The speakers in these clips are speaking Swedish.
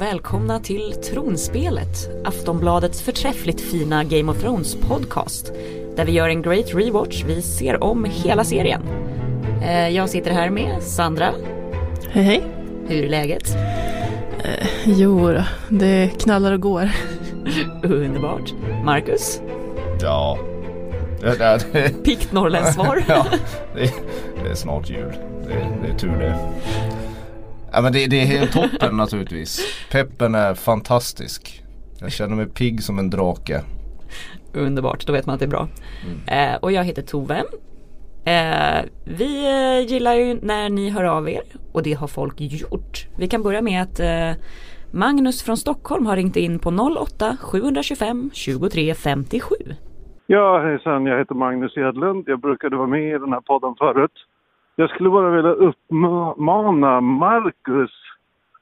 och välkomna till Tronspelet, Aftonbladets förträffligt fina Game of Thrones podcast. Där vi gör en great rewatch, vi ser om hela serien. Eh, jag sitter här med Sandra. Hej hej. Hur är läget? Eh, jo det knallar och går. Underbart. Marcus? Ja. Pikt norrländskt svar. ja, det, det är snart jul. Det, det är tur det. Ja men det, det är helt toppen naturligtvis. Peppen är fantastisk. Jag känner mig pigg som en drake. Underbart, då vet man att det är bra. Eh, och jag heter Tove. Eh, vi eh, gillar ju när ni hör av er och det har folk gjort. Vi kan börja med att eh, Magnus från Stockholm har ringt in på 08 725 23 57. Ja, hejsan. Jag heter Magnus Edlund. Jag brukade vara med i den här podden förut. Jag skulle bara vilja uppmana Marcus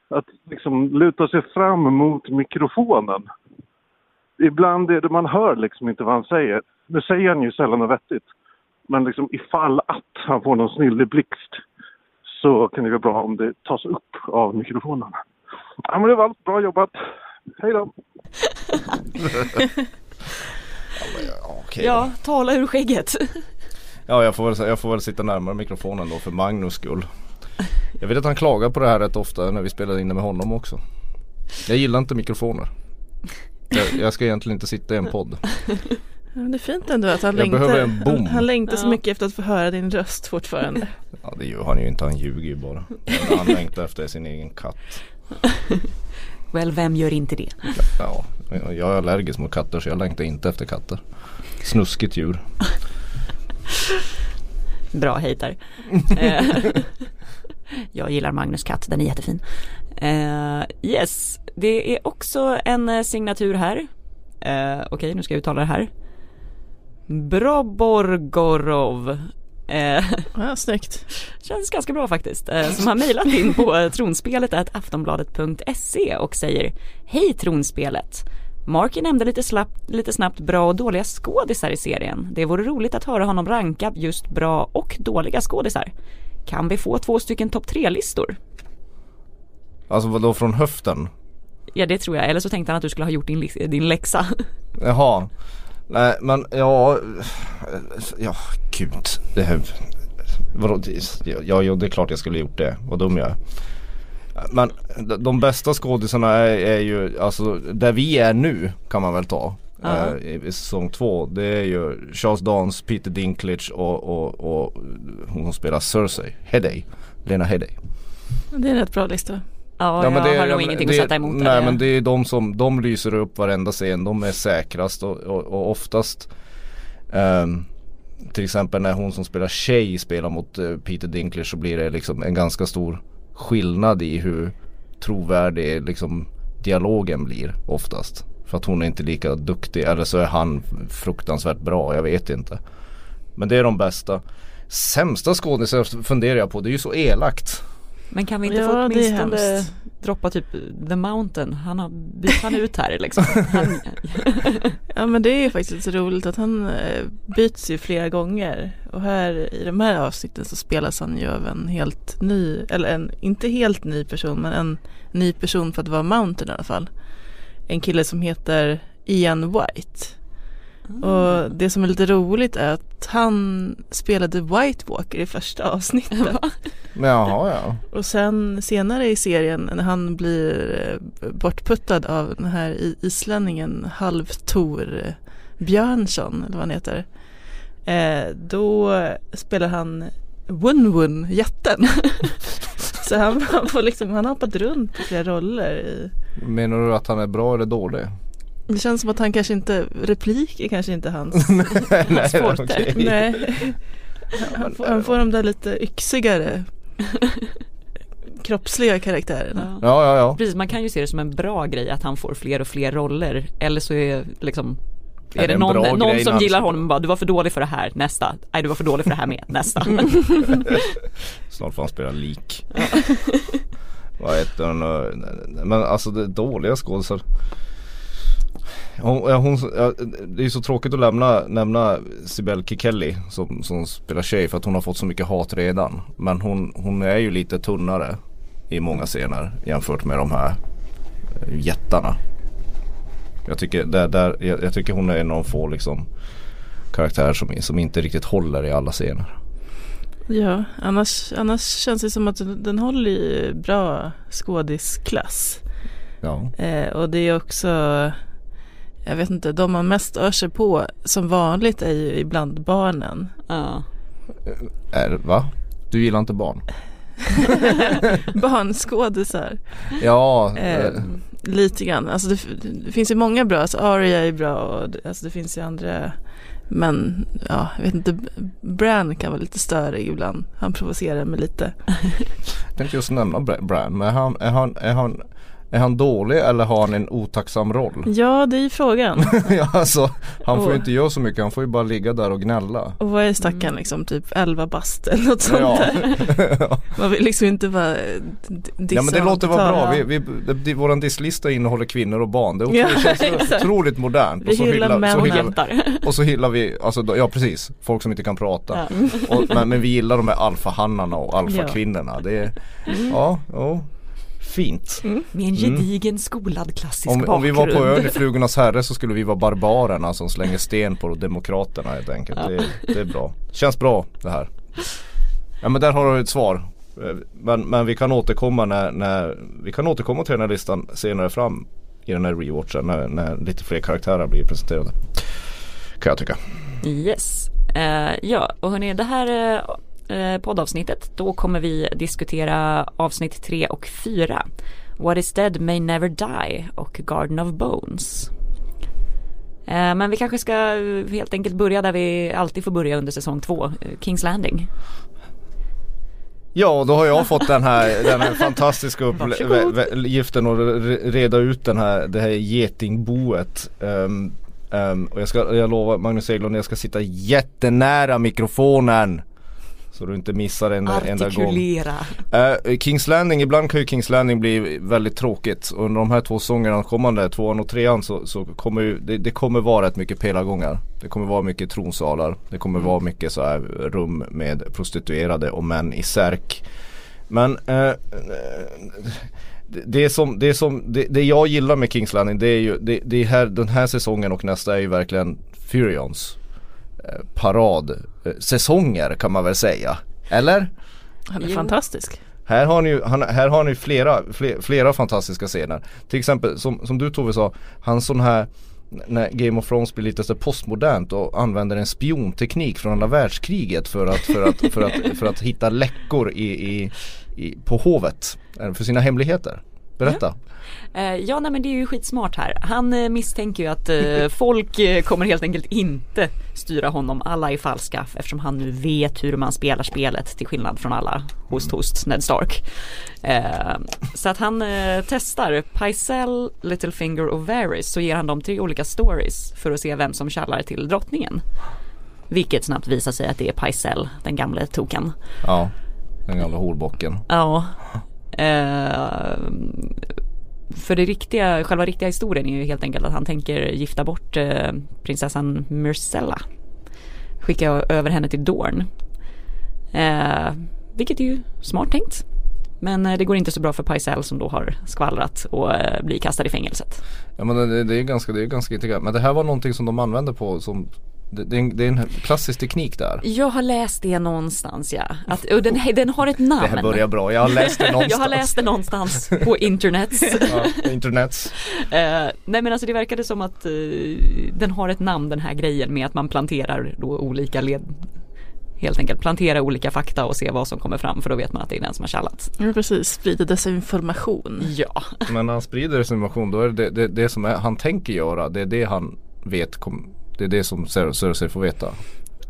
att liksom luta sig fram mot mikrofonen. Ibland är det man hör liksom inte vad han säger. Nu säger han ju sällan något vettigt. Men liksom ifall att han får någon snillig blixt så kan det vara bra om det tas upp av mikrofonen. Ja, men det var allt. Bra jobbat. Hej då! Okej Ja, tala ur skägget. Ja jag får, väl, jag får väl sitta närmare mikrofonen då för Magnus skull. Jag vet att han klagar på det här rätt ofta när vi spelar in det med honom också. Jag gillar inte mikrofoner. Jag, jag ska egentligen inte sitta i en podd. Ja, det är fint ändå att han Jag längtar, han, han längtar så mycket efter att få höra din röst fortfarande. Ja det gör han ju inte, han ljuger ju bara. Han längtar efter sin egen katt. Väl, vem gör inte det? Ja, jag är allergisk mot katter så jag längtar inte efter katter. Snuskigt djur. Bra hejtar. Eh, jag gillar Magnus katt, den är jättefin. Eh, yes, det är också en eh, signatur här. Eh, Okej, nu ska jag uttala det här. Broborgorov. Eh, Ja, snyggt. känns ganska bra faktiskt. Eh, som har mejlat in på tronspelet aftonbladet.se och säger Hej tronspelet! Marky nämnde lite, slapp, lite snabbt bra och dåliga skådisar i serien. Det vore roligt att höra honom ranka just bra och dåliga skådisar. Kan vi få två stycken topp tre-listor? Alltså vadå från höften? Ja det tror jag, eller så tänkte han att du skulle ha gjort din, din läxa. Jaha. Nej men ja, ja gud. Det här, vadå, det- ja, ja det är klart jag skulle gjort det. Vad dum jag är. Men de- bästa skådisarna är, är ju, alltså där vi är nu kan man väl ta. Ja. eh, i, I säsong två. Det är ju Charles Dance, Peter Dinklage och, och, och hon som spelar Cersei, Headey. Lena Headey. Det är en rätt bra lista. Ja, jag har nog ingenting det, att sätta emot Nej där. men det är de som, de lyser upp varenda scen, de är säkrast och, och, och oftast ehm, Till exempel när hon som spelar tjej spelar mot eh, Peter Dinklage så blir det liksom en ganska stor skillnad i hur trovärdig liksom dialogen blir oftast. För att hon är inte lika duktig eller så är han fruktansvärt bra, jag vet inte. Men det är de bästa. Sämsta skådisar funderar jag på, det är ju så elakt. Men kan vi inte Ja, få det åtminstone hemskt. droppa typ The Mountain? Han har bytt han ut här liksom. Han, Ja men det är ju faktiskt så roligt att han eh, byts ju flera gånger. Och här i de här avsnitten så spelas han ju av en helt ny, eller en inte helt ny person men en ny person för att vara Mountain i alla fall. En kille som heter Ian White. Och det som är lite roligt är att han spelade White Walker i första avsnittet. Men jaha ja. Och sen senare i serien när han blir eh, bortputtad av den här i- islänningen Halvtor eh, Björnsson eller vad han heter. Eh, då spelar han Wun-Wun, jätten. Så han, han, får liksom, han har hoppat runt i flera roller. I, Menar du att han är bra eller dålig? Det känns som att han kanske inte, replik är kanske inte hans, hans forte. okej. Nej. Han, får, han får de där lite yxigare kroppsliga karaktärerna. ja. Ja ja. Precis, man kan ju se det som en bra grej att han får fler och fler roller. Eller så är liksom Är är det någon, någon som gillar honom och bara du var för dålig för det här, nästa. Nej du var för dålig för det här med, nästa. Snart får han spela lik. Vad heter hon? Men alltså det är dåliga skådisar. Hon, hon, det är så tråkigt att lämna, nämna Sibel Kikeli som, som spelar tjej för att hon har fått så mycket hat redan. Men hon, hon är ju lite tunnare i många scener jämfört med de här eh, jättarna. Jag tycker, där, där, jag, jag tycker hon är en av de få liksom karaktärer som, som inte riktigt håller i alla scener. Ja, annars, annars känns det som att den, den håller i bra skådisklass. Ja. Eh, och det är också, jag vet inte, de man mest ör sig på som vanligt är ju ibland barnen. Ja. Är, va? Du gillar inte barn? Barnskådisar. Ja, Eh, eh, lite grann. Alltså det, det finns ju många bra. Alltså Aria är bra och det, alltså det finns ju andra. Men ja, jag vet inte. Bran kan vara lite störig ibland. Han provocerar mig lite. jag tänkte just nämna Bra- Bran. Men är han, är, han, är, han, är han dålig eller har han en otacksam roll? Ja, det är ju frågan. ja, alltså, han får ju inte göra så mycket. Han får ju bara ligga där och gnälla. Och vad är stackaren liksom? Typ 11 bast eller något sånt Ja. där. Man vill liksom inte vara d- dissa ja men det låter vara bra. Vi, vi, det, det, våran disslista innehåller kvinnor och barn. Det är Ja, otroligt, känns exakt. otroligt modernt. Vi så hyllar männen. Och hyllar, jättar. och så hyllar vi, alltså, då- ja precis, folk som inte kan prata. Ja. Och, men, men vi gillar de här alfahannarna och alfakvinnorna. Det är, Mm. ja, ja, fint. Med en gedigen skolad klassisk Om, bakgrund. om vi var på ön i Flugornas herre så skulle vi vara barbarerna som slänger sten på demokraterna helt enkelt. Det, det är bra. Känns bra det här. Ja men där har du ett svar. Eh, Men, men vi kan återkomma när, när vi kan återkomma till den här listan senare fram i den här rewatchen när, när lite fler karaktärer blir presenterade. Kan jag tycka. Yes. Eh, ja, och hörni, det här eh, poddavsnittet, då kommer vi diskutera avsnitt 3 och 4. What is dead may never die och Garden of Bones. Eh, men vi kanske ska eh, helt enkelt börja där vi alltid får börja under säsong 2, eh, Kings Landing. Ja, då har jag fått den här, den här fantastiska uppgiften att re- reda ut den här, det här getingboet. Um, um, och jag, ska, jag lovar Magnus Eglund, jag ska sitta jättenära mikrofonen. Så du inte missar en enda gång. Uh, Kings Landing, ibland kan ju Kings Landing bli väldigt tråkigt. Under de här två säsongerna kommande, tvåan och trean så, så kommer ju, det, det kommer vara rätt mycket pelargångar. Det kommer vara mycket tronsalar. Det kommer vara mycket så här rum med prostituerade och män i särk. Men eh, eh, det, som, det, som, det, det jag gillar med Kings Landing det är ju det, det är här, den här säsongen och nästa är ju verkligen Furions eh, parad eh, säsonger kan man väl säga. Eller? Han är Jo. fantastisk. Här har ni, ju- han, här har ni flera, flera, flera fantastiska scener. Till exempel som, som du Tove sa, han sån här när Game of Thrones blir lite så postmodernt och använder en spionteknik från andra världskriget för att, för att, för att, för att hitta läckor i, i, i, på hovet eh, för sina hemligheter. Berätta. Eh, ja, nej men det är ju skitsmart här. Han eh, misstänker ju att eh, folk kommer helt enkelt inte styra honom. Alla är falska eftersom han nu vet hur man spelar spelet till skillnad från alla host host Ned Stark. Så att han testar Pycelle, Littlefinger och Varys så ger han dem tre olika stories för att se vem som kallar till drottningen. Vilket snabbt visar sig att det är Pycelle, den gamle token. Ja, den gamla horbocken. Ja. Eh, för det riktiga, själva riktiga historien är ju helt enkelt att han tänker gifta bort eh, prinsessan Myrcella. Skicka över henne till Dorn. Eh, vilket är ju smart tänkt. Men eh, det går inte så bra för Pycelle som då har skvallrat och eh, blir kastad i fängelset. Ja men det, det är ganska, det är ganska intressant. Men det här var någonting som de använde på som det, det, är en, det är en klassisk teknik där. Jag har läst det någonstans ja. Att, och den, den har ett namn. Det här börjar bra, jag har läst det någonstans. Jag har läst det någonstans på internet. ja, internet. Eh, nej men alltså det verkade som att eh, den har ett namn den här grejen med att man planterar då olika led Helt enkelt plantera olika fakta och se vad som kommer fram för då vet man att det är den som har kallat. Ja precis, sprider desinformation. Ja, Men när han sprider desinformation då är det det, det som är, han tänker göra, det är det han vet, kom, det är det som Cer- Cersei får veta.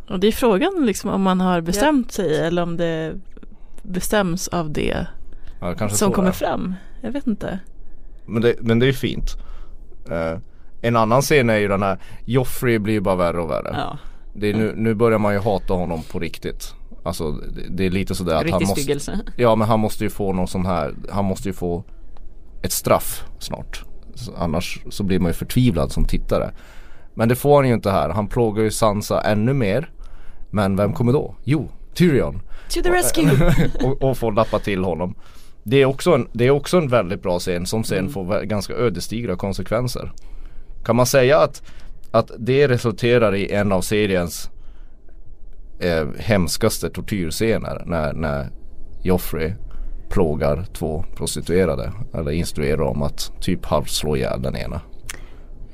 Och det är frågan liksom om man har bestämt sig eller om det bestäms av det Ja, som kommer är. fram. Jag vet inte. Men det, men det är fint. Eh, en annan scen är ju den här, Joffrey blir ju bara värre och värre. ja. Det är nu, nu börjar man ju hata honom på riktigt. Alltså det, det är lite sådär att han måste. Ja men han måste ju få någon sån här, han måste ju få ett straff snart. Så, annars så blir man ju förtvivlad som tittare. Men det får han ju inte här. Han plågar ju Sansa ännu mer. Men vem kommer då? Jo, Tyrion. To the rescue! och, och får lappa till honom. det, är också en, det är också en väldigt bra scen som sen Mm. får ganska ödesdigra konsekvenser. Kan man säga att, att det resulterar i en av seriens eh, hemskaste tortyrscener när, när Joffrey plågar två prostituerade eller instruerar om att typ halvt slå ihjäl den ena.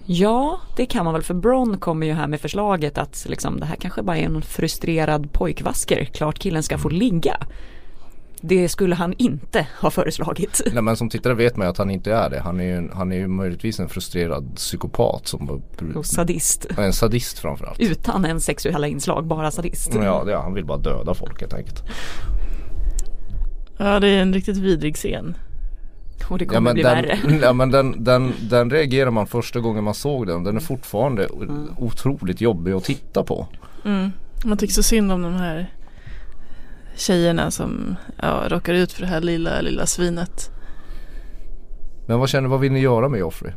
Ja, det kan man väl för Bron kommer ju här med förslaget att liksom, det här kanske bara är en frustrerad pojkvasker. Klart killen ska få ligga. Det skulle han inte ha föreslagit. Nej men som tittare vet man ju att han inte är det. Han är ju, han är ju möjligtvis en frustrerad psykopat som Och sadist. en sadist framförallt. Utan en sexuella inslag, bara sadist. Ja, det, han vill bara döda folk helt enkelt. Ja det är en riktigt vidrig scen. Och det Ja kommer men, bli den, värre. ja, men den, den, den reagerar man första gången man såg den. Den är fortfarande Mm. otroligt jobbig att titta på. Mm. Man tycker så synd om de här tjejerna som ja, råkar ut för det här lilla, lilla svinet. Men vad känner, vad vill ni göra med Joffrey?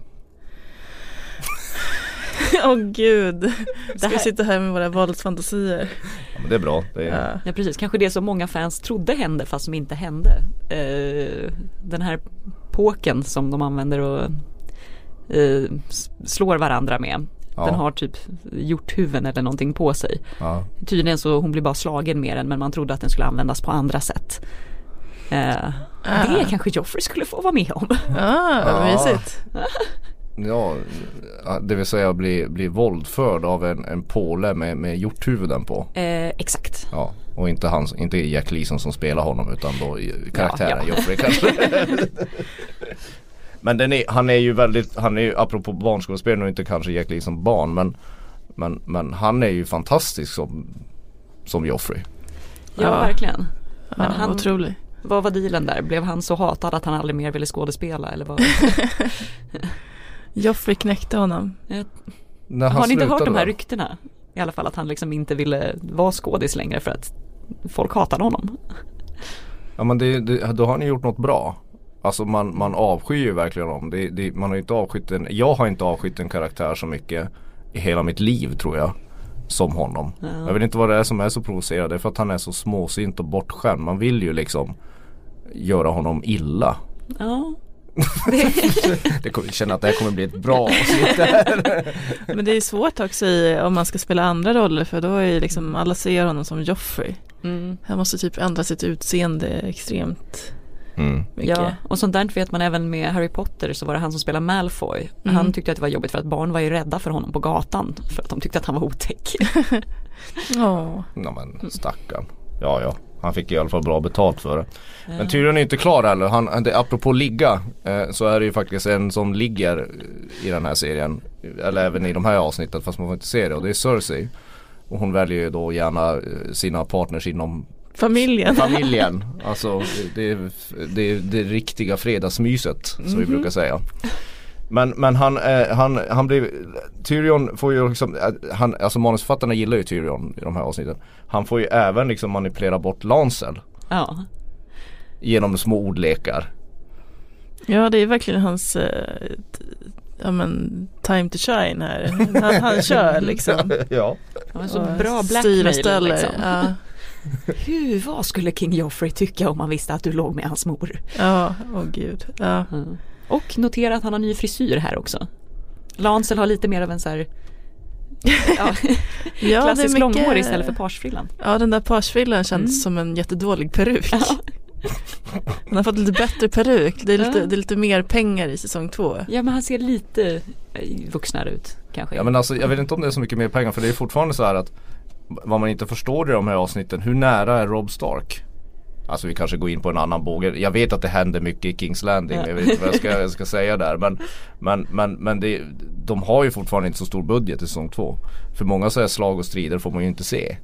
Åh gud. Ska här- vi sitta här med våra våldsfantasier? Ja, men det är bra. Det är, Ja. Ja precis, kanske det som många fans trodde hände fast som inte hände. Eh, den här påken som de använder och eh, slår varandra med. Ja. Den har typ hjorthuvuden eller någonting på sig. ja. Tydligen så hon blir bara slagen med den men man trodde att den skulle användas på andra sätt. Eh, Det kanske Joffrey skulle få vara med om. Ah, Ja. vad mysigt. Ja, det vill säga bli, bli våldförd av en, en påle med, med hjorthuvuden på. Eh, exakt. Ja, och inte, han, inte Jack Leeson som spelar honom utan då karaktären Ja, ja. Joffrey kanske. men den är, han är ju väldigt, han är ju apropå barnskådespelare och inte kanske Jack Leeson barn men, men, men han är ju fantastisk som, som Joffrey. Ja, Ja. verkligen. Men han- Otrolig. Vad var dealen där? Blev han så hatad att han aldrig mer ville skådespela eller vad? Joffrey knäckte honom. När Har ni inte hört de här ryktena? I alla fall att han liksom inte ville vara skådis längre för att folk hatade honom. Ja men det, det, då har ni gjort något bra. Alltså man, man avskyr ju verkligen dem. Det, det, man har inte avskytt en, jag har inte avskytt en karaktär så mycket i hela mitt liv tror jag. Som honom. Ja. Jag vet inte vad det är som är så provocerande. Det är för att han är så småsint och bortskämd. Man vill ju liksom göra honom illa. Ja. Det kommer, jag känner att det här kommer bli ett bra avsnitt. där. Men det är svårt också i, om man ska spela andra roller för då är liksom alla ser honom som Joffrey. Mm. Han måste typ ändra sitt utseende extremt Mm. mycket. Ja, och sånt där vet man även med Harry Potter så var det han som spelade Malfoy. Mm. Han tyckte att det var jobbigt för att barn var ju rädda för honom på gatan för att de tyckte att han var otäck. Ja men stackarn. Ja ja. Han fick i alla fall bra betalt för det. Men Tyrion är inte klar heller. Han, det, apropå ligga eh, så är det ju faktiskt en som ligger i den här serien. Eller även i de här avsnitten fast man får inte se det och det är Cersei. Och hon väljer ju då gärna eh, sina partners inom Familjen. familjen. Alltså det, det, det, det riktiga fredagsmyset som vi brukar säga. Men, men han, eh, han, han blir, Tyrion får ju liksom, eh, han, alltså manusförfattarna gillar ju Tyrion i de här avsnitten. Han får ju även liksom manipulera bort Lancel Ja, genom små ordlekar. Ja det är verkligen hans eh, ja, men, time to shine här. Han, han kör liksom. ja. han var så bra blackmail liksom. Ja, Hur, vad skulle King Joffrey tycka om han visste att du låg med hans mor? ja, åh gud. Ja. Mm. Och notera att han har ny frisyr här också. Lancel har lite mer av en så här ja, Ja, klassisk mycket- långhår istället för parsfrillan. Ja den där parsfrillan känns Mm. som en jättedålig peruk. Ja. Han har fått lite bättre peruk. Det är lite, Ja. det är lite mer pengar i säsong två. ja men han ser lite eh, vuxnare ut kanske. ja men alltså jag vet inte om det är så mycket mer pengar för det är fortfarande så här att vad man inte förstår i de här avsnitten, hur nära är Rob Stark? Alltså vi kanske går in på en annan båge. Jag vet att det händer mycket i Kings Landing. Ja. Jag vet inte vad jag ska, jag ska säga där. Men, men, men, men det, de har ju fortfarande inte så stor budget i säsong två. För många så här slag och strider får man ju inte se.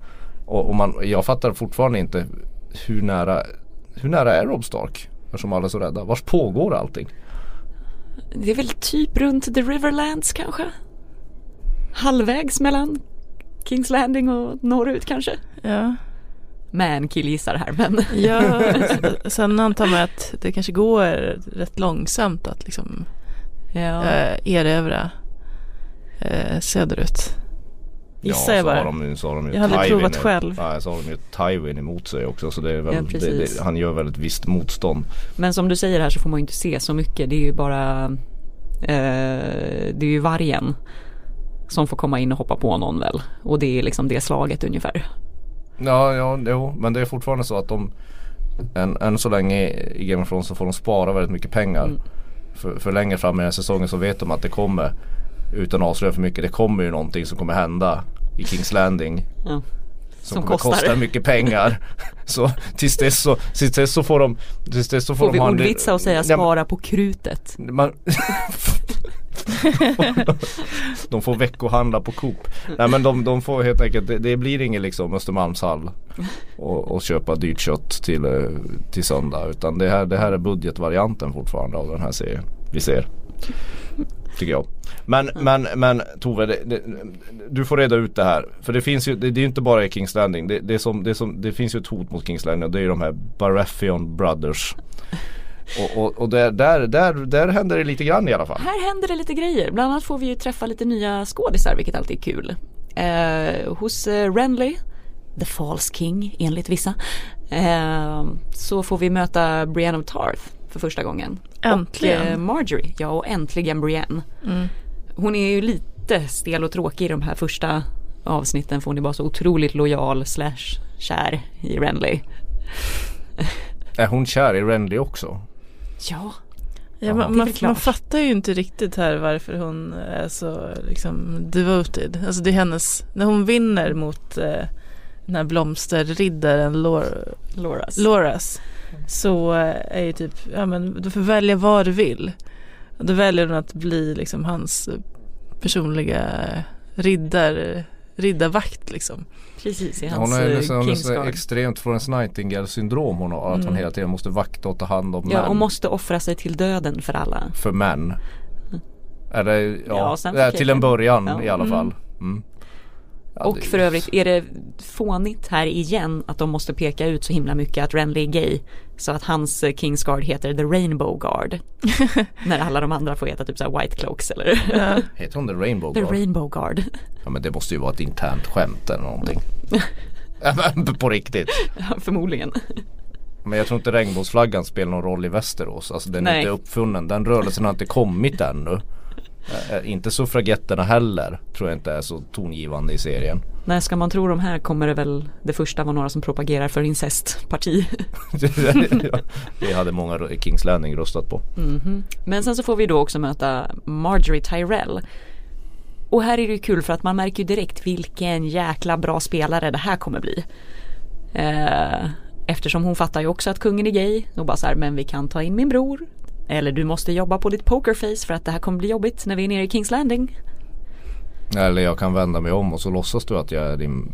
Och, och man, jag fattar fortfarande inte hur nära, hur nära är Rob Stark? Eftersom alla är så rädda. Vars pågår allting? Det är väl typ runt The Riverlands kanske? Halvvägs mellan Kings Landing och norrut kanske? Ja, Men killgissar här men ja sen antar man att det kanske går rätt långsamt att liksom ja. eh, erövra eh, söderut. Gissar ja, jag så har bara. de, så har de ju Jag har aldrig provat själv. Ja, så har de ju Tywin emot sig också så det är väl, Ja, det, det, han gör väl ett visst motstånd. Men som du säger här så får man ju inte se så mycket. Det är ju bara eh, Det är ju vargen som får komma in och hoppa på någon väl. Och det är liksom det slaget ungefär. Ja, ja, jo, men det är fortfarande så att de än, än så länge i Game of Thrones så får de spara väldigt mycket pengar. Mm. För, för längre fram i den här säsongen så vet de att det kommer, utan att avslöja för mycket, det kommer ju någonting som kommer hända i Kings Landing. Ja. Som, Som kommer kostar. kosta mycket pengar. så tills dess så, tills dess så får de, tills dess så får Får vi de en- ordvitsa och säga spara på krutet. man De får veckohandla på Coop. Nej men de, de får helt enkelt, det, det blir ingen liksom Östermalmshall och, och köpa dyrt kött till, eh, till söndag. Utan det här, det här är budgetvarianten fortfarande av den här serien vi ser. Tycker jag. Men, men, men Tove, det, det, du får reda ut det här. För det finns ju, det, det är ju inte bara i Kings Landing. Det, som, det, som, det finns ju ett hot mot Kings Landing och det är de här Baratheon Brothers. Och, och, och där, där, där, där händer det lite grann i alla fall. Här händer det lite grejer. Bland annat får vi ju träffa lite nya skådisar vilket alltid är kul. Eh, hos eh, Renly, The False King enligt vissa, eh, så får vi möta Brienne of Tarth för första gången. Äntligen. Och eh, Marjorie, ja och äntligen Brienne. Mm. Hon är ju lite stel och tråkig i de här första avsnitten för hon är bara så otroligt lojal slash kär i Renly. Är hon kär i Renly också? Ja, Ja, man, man, man fattar ju inte riktigt här varför hon är så liksom devoted. Alltså det är hennes, när hon vinner mot eh, den här blomsterriddaren Lor, Loras. Loras så eh, är ju typ, ja men du får välja vad du vill. Och då väljer hon att bli liksom hans personliga riddar, riddarvakt liksom. Precis i hans Hon har ju Kingsguard. extremt Florence Nightingale syndrom hon har. Att hon Mm. hela tiden måste vakta och ta hand om Ja, män. och måste offra sig till döden för alla. För män. Eller ja, Ja, ja till en början Ja. i alla Mm. fall. Mm. Ja, och för övrigt är det fånigt här igen att de måste peka ut så himla mycket att Renly är gay. Så att hans eh, Kingsguard heter The Rainbow Guard. När alla de andra får heta typ så White Cloaks eller Ja. Heter hon The Rainbow The Guard? Rainbow Guard. Ja men det måste ju vara ett internt skämt eller någonting. På riktigt. Ja, förmodligen. Men jag tror inte regnbågsflaggan spelar någon roll i Västerås. Alltså den är Nej. inte uppfunnen. Den rörelsen har inte kommit ännu. Eh, inte suffragetterna heller tror jag inte är så tongivande i serien. När ska man tro de här kommer det väl det första var några som propagerar för incestparti. Det hade många Kings Landing röstat på. Mhm. Men sen så får vi då också möta Marjorie Tyrell. Och här är det ju kul för att man märker ju direkt vilken jäkla bra spelare det här kommer bli. Eh, eftersom hon fattar ju också att kungen är gay och bara så här, men vi kan ta in min bror. Eller du måste jobba på ditt pokerface för att det här kommer bli jobbigt när vi är nere i Kings Landing. Eller jag kan vända mig om och så låtsas du att jag är din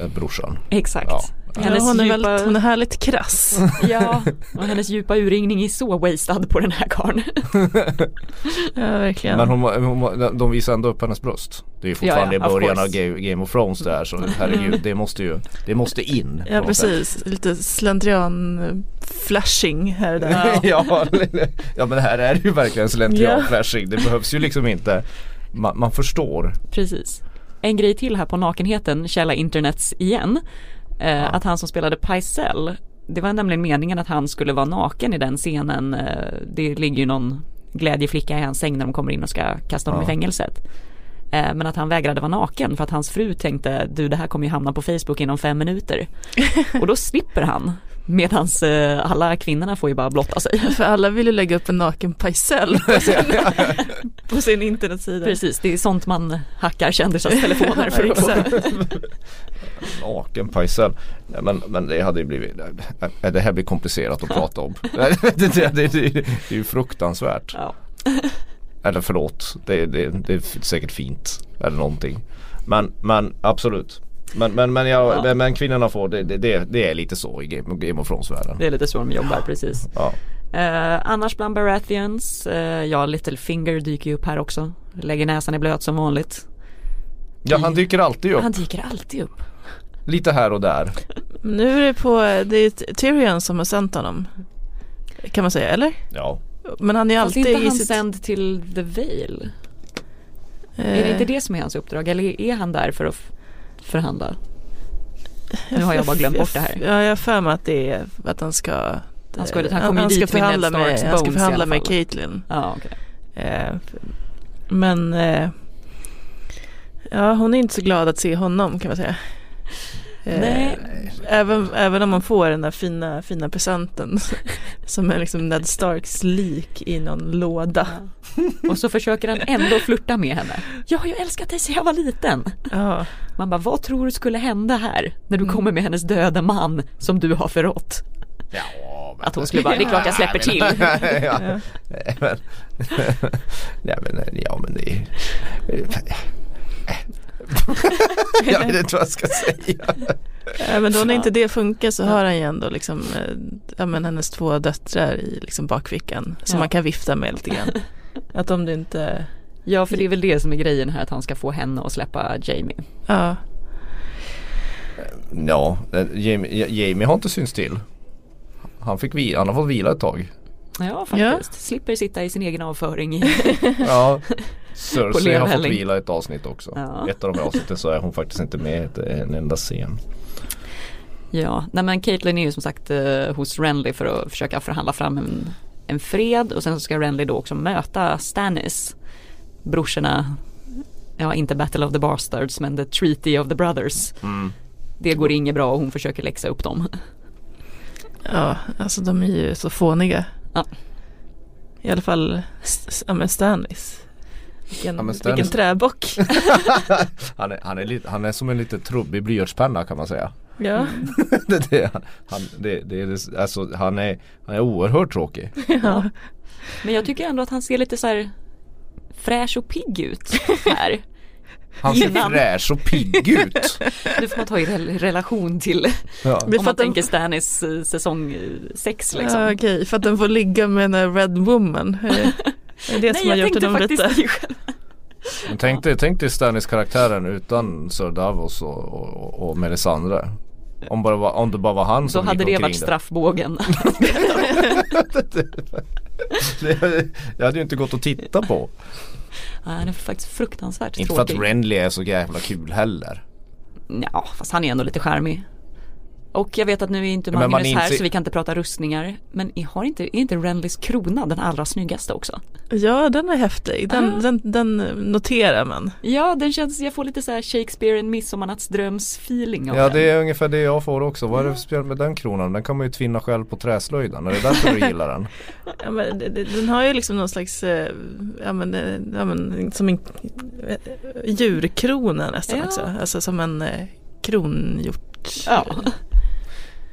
äh, brorsan. Exakt. Ja. Ja, Hennes, hon, är djupa, väldigt, hon är härligt krass. ja, och hennes djupa urringning är så wasted på den här karln. Ja, verkligen. Men hon, hon, de visar ändå upp hennes bröst. Det är ju fortfarande Ja, ja, i of början av. Ga- Game of Thrones där så herregud det måste ju Det måste in. Ja något sätt. precis, lite slentrian eh, flashing här och där. Ja. ja, men här är det ju verkligen slentrian flashing. Det behövs ju liksom inte man, man förstår. Precis. En grej till här på nakenheten, källa internets igen. Eh, Att han som spelade Pycelle, det var nämligen meningen att han skulle vara naken i den scenen. Eh, det ligger ju någon glädjeflicka i hans säng när de kommer in och ska kasta honom Ja. i fängelset. Eh, men att han vägrade vara naken för att hans fru tänkte du det här kommer ju hamna på Facebook inom fem minuter. och då slipper han. Medan eh, alla kvinnorna får ju bara blotta sig. För alla vill ju lägga upp en naken pajsell på sin, på sin internetsida. Precis, det är sånt man hackar kändisars telefoner för att få. Exakt. Naken Pajsel. Ja, men, men det hade ju blivit Det här blir komplicerat att prata om. det, det, det, det, det är ju fruktansvärt. Ja. Eller förlåt, det, det, det är säkert fint. Eller någonting. Men, men absolut. Men, men, men, jag, Ja. men, men kvinnorna får, det, det, det, är lite så i Game, Game of Thrones-världen. Det är lite så de jobbar precis. Ja. Eh, annars bland Baratheons, eh, ja Littlefinger dyker ju upp här också. Lägger näsan i blöt som vanligt. ja, han dyker alltid upp. Han dyker alltid upp. Lite här och där. Nu är det på, det är Tyrion som har sänt honom. Kan man säga, eller? Ja. Men han är Fast alltid inte i han sitt... sänd till The Vale? eh, Är det inte det som är hans uppdrag? Eller är han där för att f- förhandla? Nu har jag bara glömt bort det här. Ja, jag har för mig att det är att han ska Han ska- han kommer ju han ska dit med förhandla Starks med, han ska förhandla med. Caitlyn. Ja, okej. Eh, men eh, ja, hon är inte så glad att se honom kan man säga. Eh, Nej. Även, även om man får den där fina, fina presenten som är liksom Ned Starks lik i någon låda. Och så försöker han ändå flirta med henne. Ja, jag har älskat dig sedan jag var liten. Ja, Man bara, vad tror du skulle hända här? När du Mm. kommer med hennes döda man som du har förrått. Ja, men... Att hon skulle bara, det är klart jag släpper till. ja. Ja. Nej, men, nej, men, ja men det är... jag vet inte vad jag ska säga. Ja, men då när inte det funkar så har han ju ändå liksom, eh, ja, men hennes två döttrar i liksom bakfickan som Ja. man kan vifta med lite grann. Att om det inte, Ja, för det är väl det som är grejen här, att han ska få henne att släppa Jamie. ja, Ja, eh, Jamie, Jamie har inte synts till. Han fick vila, han har fått vila ett tag. Ja, faktiskt. Slipper sitta i sin egen avföring. Ja, Cersei har fått vila ett avsnitt också. Ja. Ett av de här avsnitten så är hon faktiskt inte med i en enda scen. Ja, nej men Caitlyn är ju som sagt eh, hos Renly för att försöka förhandla fram en, en fred och sen så ska Renly då också möta Stannis. Brorsorna, ja inte Battle of the Bastards men The Treaty of the Brothers. Mm. Det går inget bra och hon försöker läxa upp dem. ja, alltså de är ju så fåniga. Ja. I alla fall, ja men Stannis. Vilken, Ja, vilken träbock. Han, är, han, är lite, han är som en lite trubbig blyertspenna kan man säga. ja, det, det, han, det, det, är det, alltså, han, är, han är oerhört tråkig. ja. Men jag tycker ändå att han ser lite så här fräsch och pigg ut här. Han ser Innan. fräsch och pigg ut. Nu får man ta i rel- relation till Ja. Det om för man tänker Stannis eh, säsong 6 liksom. Ja, okej, för att den får ligga med här Red Woman. Det, är det som har gjort tänkte honom lite... det själv. Men tänk dig, tänk dig Stannis karaktären utan Sir Davos och, och, och Melisandre. Om, bara var, om det bara var han Då som hade gick det varit straffbågen. det, det hade ju inte gått att titta på. Nej, Han är faktiskt fruktansvärt Inte för att tråkig. Renly är så jävla kul heller. Ja, fast han är ändå lite charmig. Och jag vet att nu är inte Men man Magnus här inser- så vi kan inte prata rustningar. Men har inte, är inte Renlys krona den allra snyggaste också? Ja, den är häftig. Den, Ah. den, den noterar man. Ja, den känns, jag får lite så här Shakespeare en midsommarnattsdröms feeling av Ja den. det är ungefär det jag får också. Vad är det för spel med den kronan? Den kan man ju tvinna själv på träslöjden. Är det därför du gillar den? Ja, men den har ju liksom någon slags, eh, ja men, eh, ja, men som en eh, djurkrona nästan Ja. också. Alltså som en kronhjort. Ja.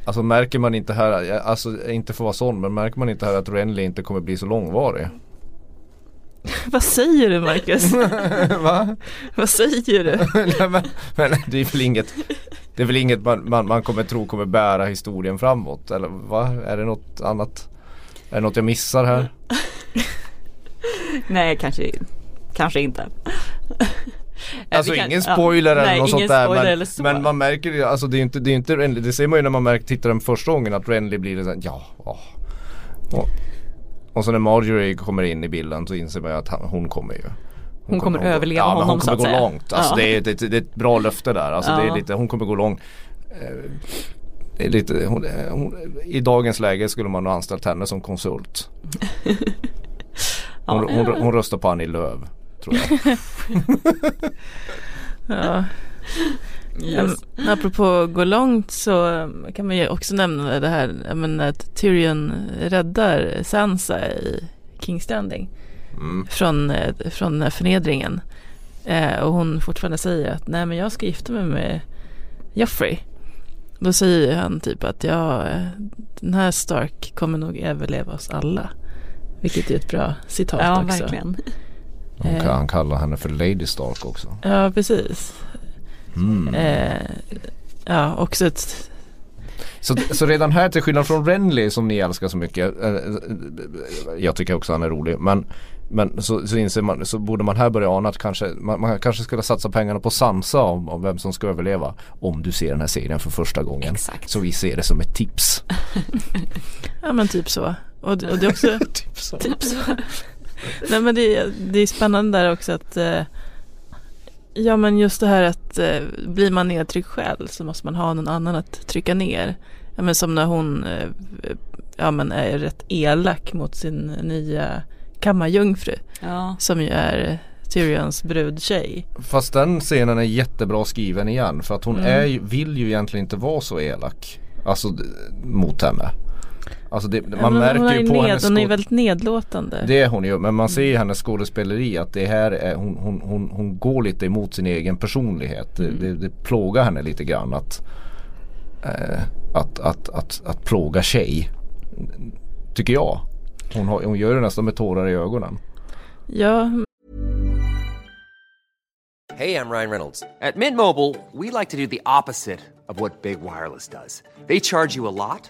Alltså märker man inte här, alltså inte för att vara sån, men märker man inte här att Renly inte kommer bli så långvarig? Vad säger du Marcus? Va? Vad säger du? Nej, men, men det är väl inget Det är väl inget man, man, man kommer tro kommer bära historien framåt eller va? Är det något annat? Är det något jag missar här? Nej, kanske, kanske inte. Eh, Alltså kan- ingen ja. spoiler eller Nej, något sånt där men, så. men man märker ju, alltså det är inte, det är inte Renly, det ser man ju när man märker, tittar den första gången att Renly blir såhär, ja, ja. Och, och så när Marjorie kommer in i bilden så inser man ju att han, hon kommer ju Hon kommer att gå- överleva ja, honom, hon så kommer att gå säga. långt. Alltså Ja. det, är, det, det är ett bra löfte där. Alltså det är Ja. lite, hon kommer gå långt. Eh, Det är lite, hon, hon, I dagens läge skulle man ha anställt henne som konsult. Hon, Ja. hon, hon röstar på Annie Lööf tror jag. Ja. Yes. Um, apropå gå långt så um, kan man ju också nämna det här menar, att Tyrion räddar Sansa i King's Standing Mm. från, eh, från den här förnedringen. Eh, och hon fortfarande säger att nej men jag ska gifta mig med Joffrey. Då säger han typ att ja, den här Stark kommer nog överleva oss alla. Vilket är ett bra citat Ja, också. verkligen. Hon Eh. kan han kalla henne för Lady Stark också. Ja, precis. Mm. Ja, också ett Så, så redan här till skillnad från Renly som ni älskar så mycket. eh, Jag tycker också han är rolig. Men, men så, så inser man, så borde man här börja ana att kanske, man, man kanske skulle satsa pengarna på Sansa om, om vem som ska överleva. Om du ser den här serien för första gången. Exakt. Så vi ser det som ett tips. Ja men typ så. Och, och det är också typ så. typ så. Nej men det, är- det är spännande där också att eh, Ja men just det här att eh, blir man nedtryckt själv så måste man ha någon annan att trycka ner. Ja men som när hon eh, ja, men är rätt elak mot sin nya kammarjungfru. Ja. Som ju är Tyrions brudtjej. Fast den scenen är jättebra skriven igen för att hon Mm. är, vill ju egentligen inte vara så elak. Alltså mot henne. Alltså det, man men märker hon är ju på ned, hennes Hon är väldigt nedlåtande. Det är hon ju men man ser i hennes skådespeleri att det här är, hon, hon, hon, hon går lite emot sin egen personlighet. Det, det, det plågar henne lite grann att, eh, att, att, att, att plåga tjej. Tycker jag. Hon, har, hon gör det nästan med tårar i ögonen. Ja, Hey, I'm Ryan Reynolds. At Mint Mobile, we like to do the opposite of what Big Wireless does. They charge you a lot,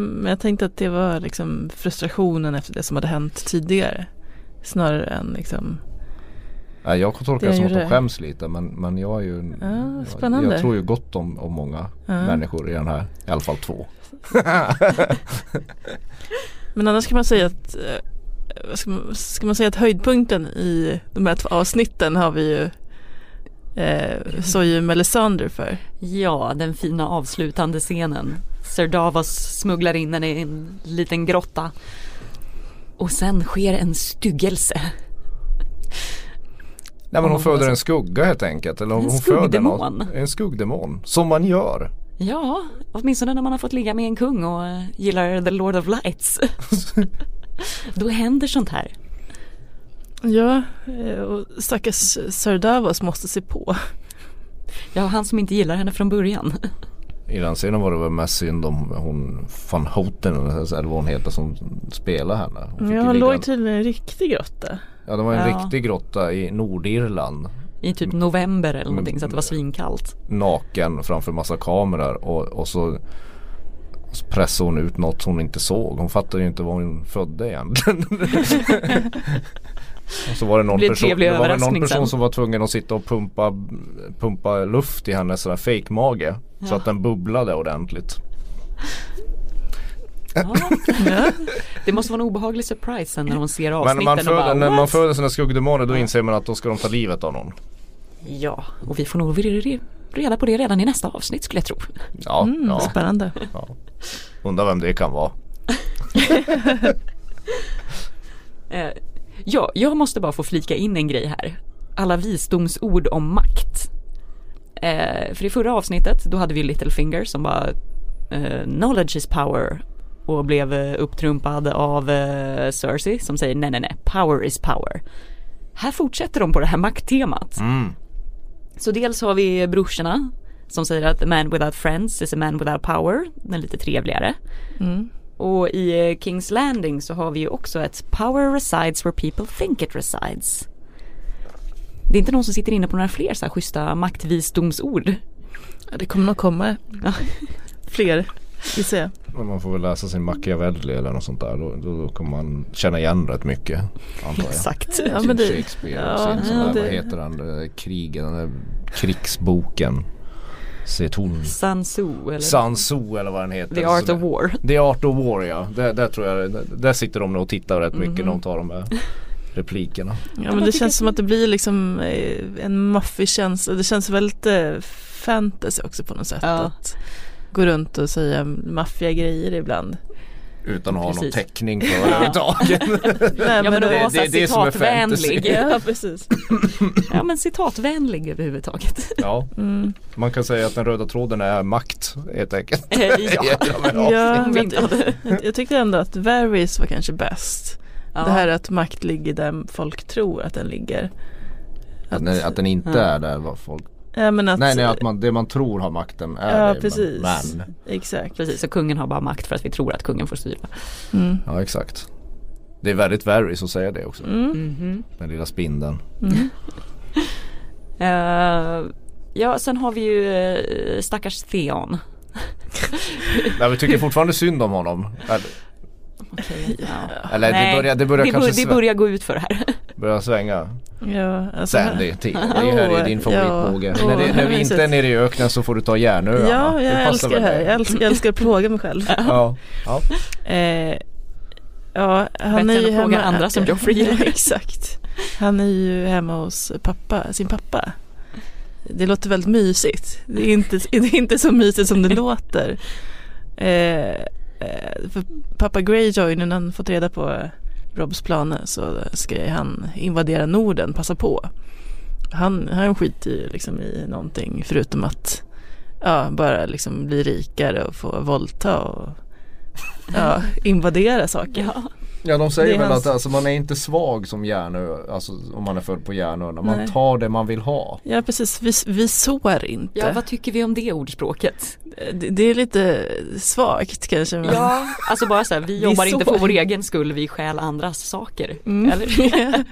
men jag tänkte att det var liksom frustrationen efter det som hade hänt tidigare. Snarare än liksom Nej, jag tolkar Det det som att de skäms lite men, men jag är ju Ja, jag, spännande. jag tror ju gott om, om många Ja. människor i den här. I alla fall två. Men annars kan man säga att eh, ska, man, ska man säga att höjdpunkten i de här två avsnitten har vi ju eh, så ju Melisandre för. Ja, den fina avslutande scenen. Sir Davos smugglar in henne i en liten grotta. Och sen sker en styggelse. Nej men hon föder en skugga helt enkelt. Eller En hon föder skuggdemon. något- En skuggdemon. Som man gör. Ja, åtminstone när man har fått ligga med en kung och gillar The Lord of Lights. Då händer sånt här. Ja, eh, och stackars Sir Davos måste se på. Ja, han som inte gillar henne från början. I den scenen var det väl mest synd om hon van Houten eller vad hon heter som spelar henne. Hon Ja, ligga- låg tydligen i en riktig grotta. Ja det var en Ja. riktig grotta i Nordirland. I typ november eller någonting så att det var svinkallt. Naken framför massa kameror och, och så så pressade hon ut något hon inte såg. Hon fattade ju inte vad hon födde egentligen. och så var det någon Det person, det var någon person som var tvungen att sitta och pumpa, pumpa luft i hennes här fake-mage. Så Ja. att den bubblade ordentligt. Ja. Ja. Det måste vara en obehaglig surprise sen när hon ser Men avsnitten när man och föder, bara, när man föder sina skuggdemoner då inser man att då ska de ta livet av någon. Ja, och vi får nog re- reda på det redan i nästa avsnitt skulle jag tro. Ja, Mm, ja, Spännande. ja. Undrar vem det kan vara. Ja, jag måste bara få flika in en grej här. Alla visdomsord om makt. Eh, för i förra avsnittet då hade vi Littlefinger som bara eh, knowledge is power och blev eh, upptrumpad av eh, Cersei som säger nej nej nej, power is power. Här fortsätter de på det här makttemat. Mm. Så dels har vi brorsorna som säger att a man without friends is a man without power. Den är lite trevligare. Mm. Och i eh, Kings Landing så har vi ju också ett power resides where people think it resides. Det är inte någon som sitter inne på några fler så här schyssta maktvisdomsord. Ja, det kommer nog komma Ja. fler, gissar jag. Men man får väl läsa sin Machiavelli eller något sånt där. Då, då, då kommer man känna igen rätt mycket. Antar jag. Exakt. Ja, Sin men det, Shakespeare ja, och sin sån ja, där, det- vad heter den, där krigen, den där krigsboken. Seton. Sun Tzu eller Sun Tzu eller vad den heter. The Art of War. The Art of War ja. Där, där tror jag, där, där sitter de nog och tittar rätt mycket Mhm. när de tar de här replikerna. Ja men det känns som att det blir liksom eh, en maffig känsla. Det känns väldigt eh, fantasy också på något sätt. Ja. Att gå runt och säga maffiga grejer ibland. Utan att ha någon täckning för överhuvudtaget. Nej, Ja men det, att det- det är det så som är citatvänlig. ja precis. Ja men citatvänlig överhuvudtaget. ja, Mm. man kan säga att den röda tråden är makt helt enkelt. Eh, ja. ja. Hade- jag, tyckte ändå att Varys var kanske bäst. Ja. Det här att makt ligger där folk tror att den ligger. Att, den- att den inte Ja. är där vad folk ja, men att, Nej nej att man, det man tror har makten är Ja det precis. Men, Exakt. Precis, så kungen har bara makt för att vi tror att kungen får styra. Mm. ja exakt Det är väldigt Varys att säga det också Mm. Mhm. Den lilla spindeln Eh, ja, sen har vi ju uh, stackars Theon. Nej vi tycker fortfarande synd om honom. Ja. eller det Nej, börjar, det börjar det, kanske bör, det börjar gå ut för det här. börjar svänga. Ja, alltså, Sandy, till. det här är din favoritbåge. ja. när, det, när vi inte är nere i öknen så får du ta järnöarna. Ja, jag passar älskar det här. Jag älskar, jag älskar att plåga mig själv. Ja, ja. Eh, ja, han Bättre är ju hemma. andra som Joffrey gillar. Ja, exakt. Han är ju hemma hos pappa, sin pappa. Det låter väldigt mysigt. Det är inte, det är inte så mysigt som det låter. Eh, Eh, för pappa Greyjoy, nu när han fått reda på Robs planer så ska han invadera Norden, passa på. Han, han skiter ju liksom i någonting förutom att ja, bara liksom bli rikare och få våldta och ja, invadera saker. Ja ja de säger väl hans- att alltså, man är inte svag som järnö, alltså om man är född på järnöarna. Man Nej. tar det man vill ha. Ja precis, vi, vi sår inte. ja, vad tycker vi om det ordspråket? det, det är lite svagt kanske. Men... Ja, alltså bara så här, vi Vi jobbar inte för sår. vår egen skull, vi stjäl andras saker. Mm. Eller?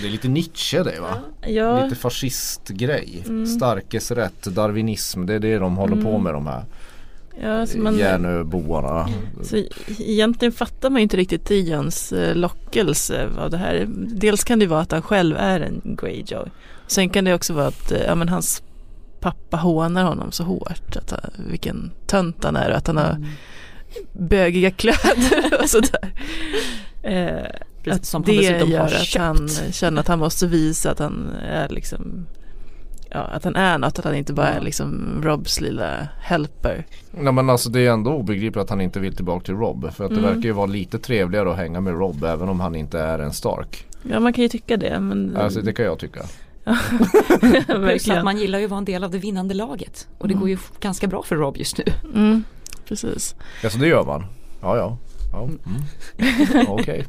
Det är lite Nietzsche det va? ja, Lite fascistgrej. Mm. Starkes rätt, darwinism. Det är det de håller på Mm. med de här ja så man, järnöboarna. så egentligen fattar man inte riktigt Tions eh, lockelse av det här. Dels kan det vara att han själv är en Greyjoy. Sen kan det också vara att eh, ja, men hans pappa hånar honom så hårt. Att, han- vilken tönt han är och att han har Mm. bögiga kläder och sådär. Eh, Precis, att det gör att han känner att han måste visa att han är liksom Ja, att han är något, att han inte bara är Ja. liksom Robs lilla helper. Nej men alltså det är ändå obegripligt att han inte vill tillbaka till Rob. För att det Mm. verkar ju vara lite trevligare att hänga med Rob även om han inte är en Stark. Ja, man kan ju tycka det, men Alltså det kan jag tycka. Plus att man gillar ju att vara en del av det vinnande laget. Och det Mm. går ju ganska bra för Rob just nu. Mm, precis. Alltså det gör man. Ja ja. ja. Mm. Okej.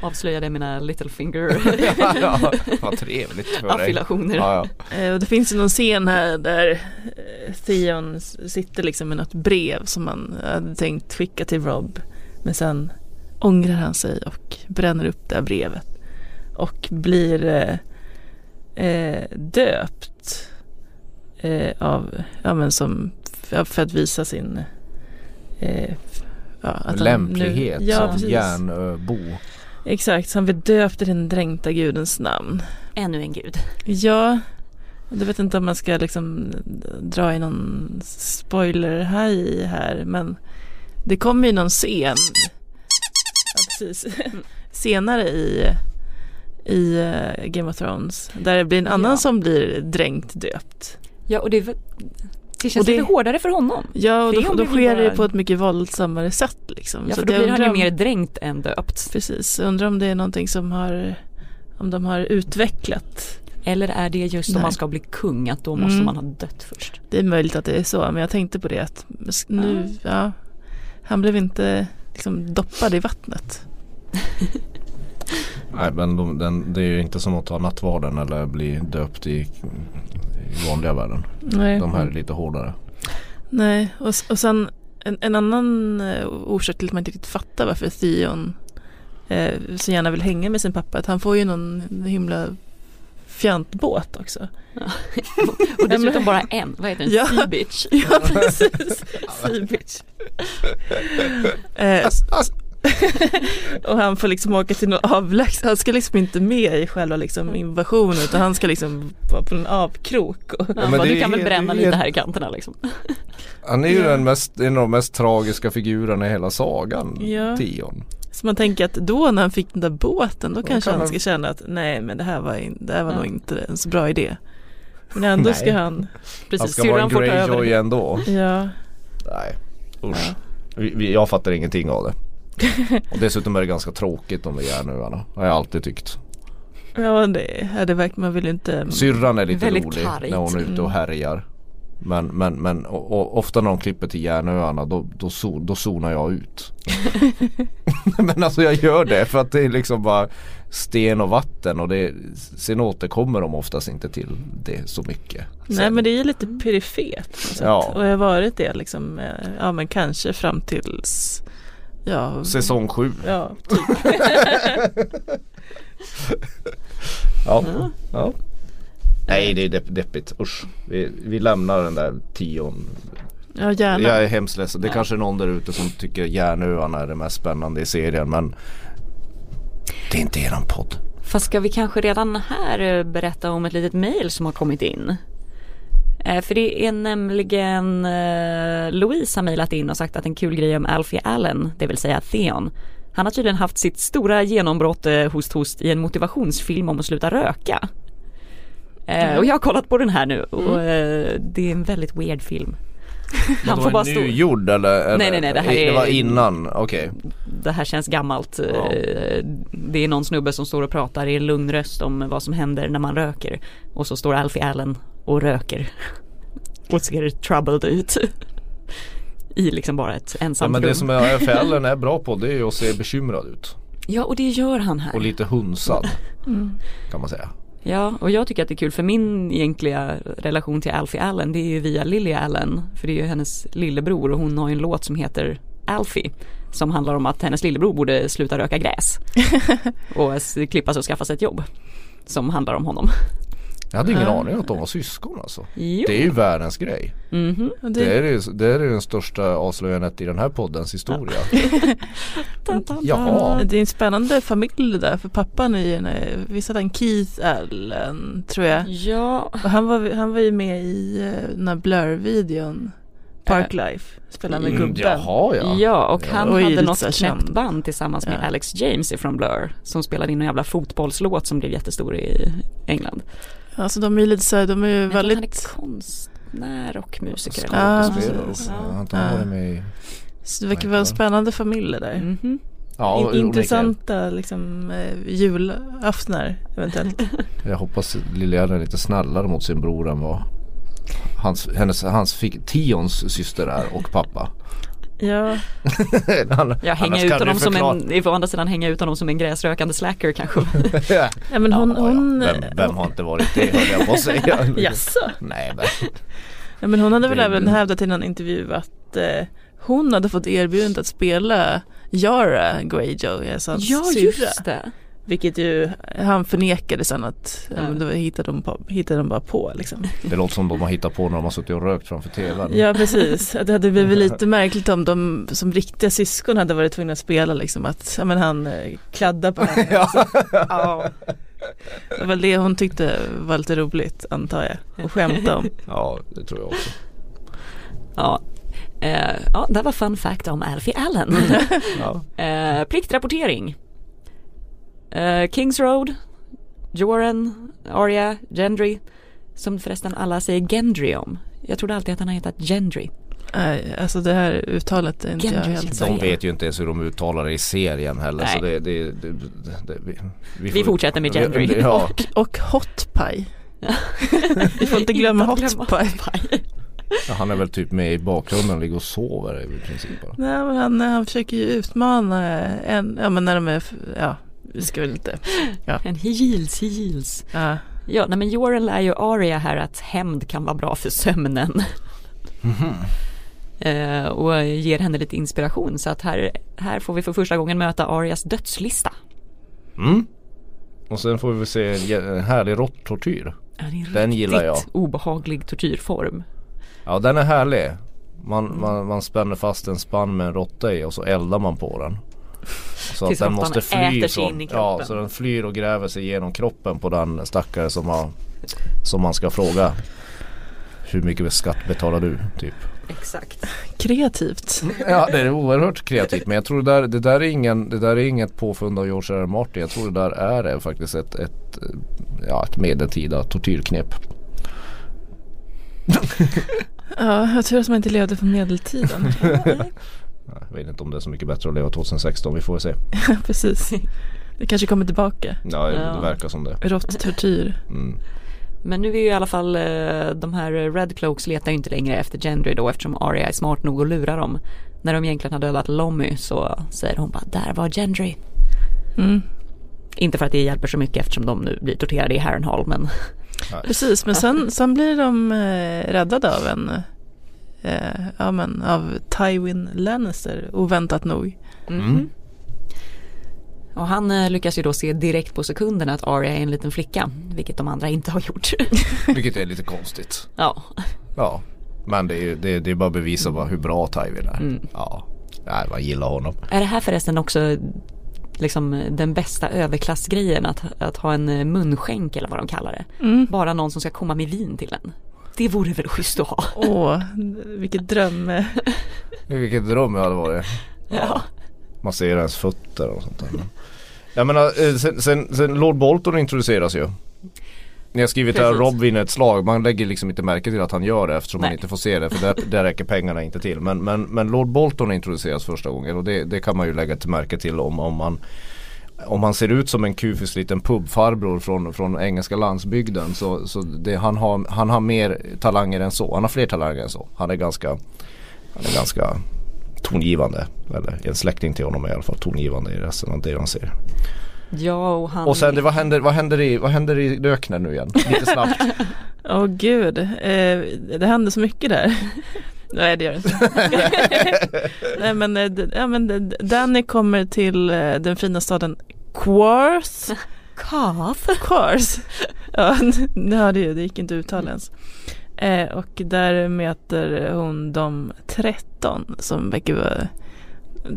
Avslöjade mina little finger ja, ja. Vad trevligt för dig. affilationer. Ja, ja. Eh, och det finns ju någon scen här där eh, Theon sitter liksom med något brev som han hade tänkt skicka till Rob. Men sen ångrar han sig och bränner upp det här brevet. Och blir eh, eh, döpt eh, av, ja men som, för att visa sin eh, ja, Lämplighet nu, ja, som precis. Exakt, så han blir döpt i den dränkta gudens namn. Ännu en gud. Ja, jag vet inte om man ska liksom dra i någon spoiler här, här men det kommer ju någon scen ja, precis. senare i, i eh, Game of Thrones där det blir en annan Ja. som blir dränkt döpt. Ja och det, det känns Och det- lite hårdare för honom. Ja, och då, om då sker det på ett mycket våldsammare sätt liksom. Ja Så för då blir han ju om- mer dränkt än döpt. Precis, jag undrar om det är någonting som har om de har utvecklat Eller är det just om Nej. man ska bli kung att då måste Mm. man ha dött först. Det är möjligt att det är så, men jag tänkte på det att nu, ja, han blev inte liksom doppad i vattnet. Nej men de, den, det är ju inte som att ta nattvarden eller bli döpt i, i vanliga världen. Nej, De här är lite hårdare. Nej. Och, och sen en, en annan eh, orsak till att man inte riktigt fattar varför Theon eh, så gärna vill hänga med sin pappa, att han får ju någon himla fjantbåt också. Och dessutom bara en, vad heter den? Ja. Sea bitch. Ja, precis. Sea bitch. Eh, och han får liksom åka till någon avlägsen, han ska liksom inte med i själva liksom invasionen utan han ska liksom vara på en avkrok. Och, Ja, bara, du är kan väl bränna är lite här i kanterna liksom. Han är ju den mest, en av de mest tragiska figurerna i hela sagan. Ja. Tion. så man tänker att då när han fick den där båten då Då kanske kan han ska känna att nej men det här var, in, det här var Ja. nog inte en så bra idé. Men ändå ska han, Han Precis, ska vara en Greyjoy ändå. ja, Nej, usch. Ja. Jag fattar ingenting av det. Och dessutom är det ganska tråkigt de där järnöarna. Har jag alltid tyckt. ja det, ja, det verkar man vill inte. Syrran är lite Väldigt rolig kargt. när hon är ute och Mm. härjar. Men, men, men och, och ofta när de klipper till järnöarna då, då, so, då zonar jag ut. men alltså jag gör det för att det är liksom bara sten och vatten och det, sen återkommer de oftast inte till det så mycket. Nej Sen. men det är ju lite perifert. Ja. Och jag har varit det liksom, eh, ja men kanske fram tills, ja, Säsong sju. ja typ. Ja. ja. Nej det är depp, deppigt, usch. Vi, vi lämnar den där tion Ja gärna. Jag är hemskt ledsen. Det Ja. kanske är någon där ute som tycker Järnöarna är det mest spännande i serien men det är inte eran podd. Fast ska vi kanske redan här berätta om ett litet mail som har kommit in? Eh, För det är nämligen eh, Louise har mejlat in och sagt att en kul grej om Alfie Allen, det vill säga Theon. Han har tydligen haft sitt stora genombrott eh, host host i en motivationsfilm om att sluta röka. Eh, Och jag har kollat på den här nu och eh, det är en väldigt weird film. Han får bara stå... nygjord eller? eller? Nej, nej, nej, det här Det var är- innan, okej. det här känns gammalt. Ja. Eh, Det är någon snubbe som står och pratar i en lugn röst om vad som händer när man röker. Och så står Alfie Allen och röker. Och ser troubled ut. I liksom bara ett Ja, ensamt men rum. det som är Fällen är bra på det är att se bekymrad ut. Ja och det gör han här. Och lite hunsad. Mm. Kan man säga. Ja och jag tycker att det är kul för min egentliga relation till Alfie Allen det är ju via Lily Allen. För det är ju hennes lillebror och hon har ju en låt som heter Alfie. Som handlar om att hennes lillebror borde sluta röka gräs. och klippa sig och skaffa sig ett jobb. Som handlar om honom. Jag hade ingen aning att de var syskon alltså. Jo. Det är ju världens grej. Mhm. Och Det det, är, ju- det är den största avslöjandet i den här poddens historia. Jaha. det är en spännande familj där för pappan är ju en, visst hade han Keith Allen tror jag. Ja, Och han var, han var ju med i eh, den här Blur-videon Parklife, spelade med Mm, gubben. jaha ja. ja och han är hade lite något så här knäppt känd. band tillsammans med Ja. Alex James ifrån Blur. Som spelade in en jävla fotbollslåt som blev jättestor i England. Alltså de är ju lite så här, de är ju Jag att Han är väldigt, konstnär och musiker. Ja, Skådespelare precis. också. Ja. Jag har med i... så det verkar vara en spännande familj där. Mhm. Ja, In, onekligen. intressanta liksom eh, julaftnar eventuellt. Jag hoppas Lilian är lite snällare mot sin bror än vad hans, hennes, hans fick, Tions syster är och pappa. Ja, Han- Ja, hänga annars ut honom som en, å andra sidan hänga ut honom som en gräsrökande slacker kanske. ja men hon, Ja, ja. hon, Vem, vem har inte varit det höll jag på att säga. Jaså? Nej men. Ja, men hon hade väl Det- även hävdat i någon intervju att eh, hon hade fått erbjudandet att spela Yara Greyjoy, alltså hans ja syrra. just det. Vilket ju han förnekade sen att ja. Men det hittade, de på, hittade de bara på liksom. Det låter som de har hittat på när de har suttit och rökt framför tvn. Ja precis, att det hade blivit lite märkligt om de som riktiga syskon hade varit tvungna att spela liksom att ja, men han eh, kladdar på henne. ja. ja. Det var det hon tyckte var lite roligt antar jag, och skämta om. Ja, det tror jag också. Ja. Eh, ja, det var fun fact om Alfie Allen. Ja. eh, pliktrapportering. Eh, Kings Road, Joran, Arya, Gendry. Som förresten alla säger Gendry om. Jag trodde alltid att han har hetat Gendry. Nej, alltså det här uttalet är inte jag Gendry helt känns De vet ju inte ens hur de uttalar det i serien heller så Nej. det, det, det, det, det vi, Vi fortsätter med Gendry. Vi, ja, Och hot pie. Vi får inte glömma hot pie. Ja, han är väl typ med i bakgrunden och ligger och sover i princip bara. Nej men han, han försöker ju utmana en, ja men när de är, ja vi ska väl inte, En he heals, he heals. ja. Ja, nej men Joran lär ju Arya här att hämnd kan vara bra för sömnen. Eh, och ger henne lite inspiration så att här, här får vi för första gången möta Arias dödslista. Mm. Och sen får vi se en en härlig råttortyr. Ja, en Den gillar jag. riktigt obehaglig tortyrform. Ja den är härlig. Man, man, man spänner fast en spann med en råtta i och så eldar man på den. Så att den måste fly från, Ja så den flyr och gräver sig genom kroppen på den stackare som har Som man ska fråga Hur mycket skatt betalar du? Typ. Exakt. kreativt. Ja det är oerhört kreativt men jag tror det där, det där, är, ingen, det där är inget påfund av George R. R. Martin. Jag tror det där är faktiskt ett, ett, ja, ett medeltida tortyrknep. Ja, jag tror att man inte levde på medeltiden. Jag vet inte om det är så mycket bättre att leva 2016, vi får se. Precis. Det kanske kommer tillbaka. Ja, Ja. det verkar som det. Råttortyr. Mm. Men nu är ju i alla fall eh, de här Red Cloaks letar ju inte längre efter Gendry då eftersom Arya är smart nog att lura dem. När de egentligen har dödat Lommy så säger hon bara där var Gendry. Mm. Inte för att det hjälper så mycket eftersom de nu blir torterade i Harrenhal men Precis, men sen, sen blir de eh, räddade av en eh, ja, men, av Tywin Lannister, oväntat nog. Mhm. Och han eh, lyckas ju då se direkt på sekunden att Arya är en liten flicka, vilket de andra inte har gjort. Vilket är lite konstigt. ja, Ja. Men det är ju det, det är bara att bevisa bara hur bra Tywin är. Mm. Ja, Nej, man gillar honom. Är det här förresten också liksom den bästa överklassgrejen att, att ha en munskänk eller vad de kallar det. Mm. Bara någon som ska komma med vin till en. Det vore väl schysst att ha. Åh, vilket dröm. Vilket dröm jag hade varit. Ja. Massera ens fötter och sånt där. Jag menar, eh, sen, sen, sen Lord Bolton introduceras ju. Ni har skrivit Precis. Rob vinner ett slag. Man lägger liksom inte märke till att han gör det eftersom man Nej. inte får se det. För där, där räcker pengarna inte till. Men, men, men Lord Bolton introduceras första gången och det, det kan man ju lägga till märke till om, om man om han ser ut som en kufis liten pubfarbror från, från engelska landsbygden så, så det, han, har, han har mer talanger än så. Han har fler talanger än så. Han är ganska, han är ganska tongivande. Eller en släkting till honom är i alla fall tongivande i resten av det han ser. Ja och han Och sen det, vad, händer, vad, händer i, vad händer i öknen nu igen? Lite snabbt. Åh gud, eh, det händer så mycket där. Nej det gör det inte. Nej men, eh, ja, men Danny kommer till eh, den fina staden Quarth. Kath. Quarth. Ja, ni hörde ju, det gick inte att uttala ens. Eh, och där möter hon de 13 som verkar vara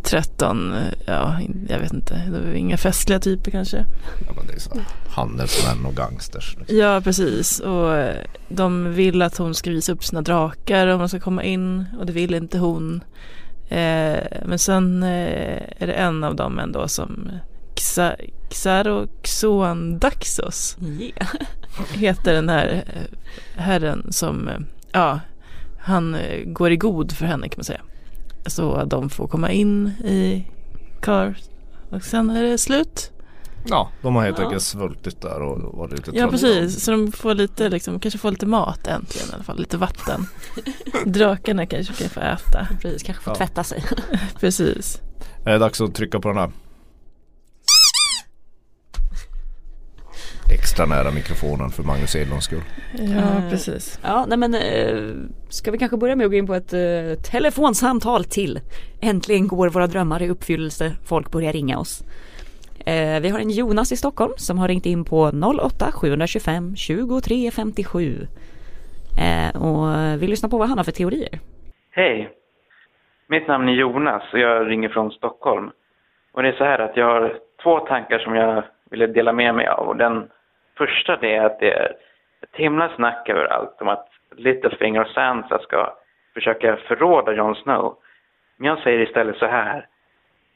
13, eh, ja jag vet inte, det var inga festliga typer kanske. Ja, men det är så. Handelsmän och gangsters. liksom. Ja precis och de vill att hon ska visa upp sina drakar om de ska komma in och det vill inte hon. Eh, men sen eh, är det en av dem ändå som Xa, Xaroxoandaxos Yeah. heter den här eh, herren som, eh, ja, han eh, går i god för henne kan man säga. Så de får komma in i Kar och sen är det slut. Ja, de har helt Ja. enkelt svultit där och varit lite Ja precis, så de får lite liksom, kanske får lite mat äntligen i alla fall, lite vatten. Drakarna kanske kan få äta. Precis, kanske får Ja. tvätta sig. Precis. Är det dags att trycka på den här? Extra nära mikrofonen för Magnus Edlunds skull. Ja Eh, precis. Ja, nej men eh, ska vi kanske börja med att gå in på ett eh, telefonsamtal till. Äntligen går våra drömmar i uppfyllelse. Folk börjar ringa oss. Eh, vi har en Jonas i Stockholm som har ringt in på 08 725 23 57. Eh, och vill lyssna på vad han har för teorier. Hej! Mitt namn är Jonas och jag ringer från Stockholm. Och det är så här att jag har två tankar som jag ville dela med mig av. Och den första det är att det är ett himla snack överallt om att Littlefinger och Sansa ska försöka förråda Jon Snow. Men jag säger istället så här.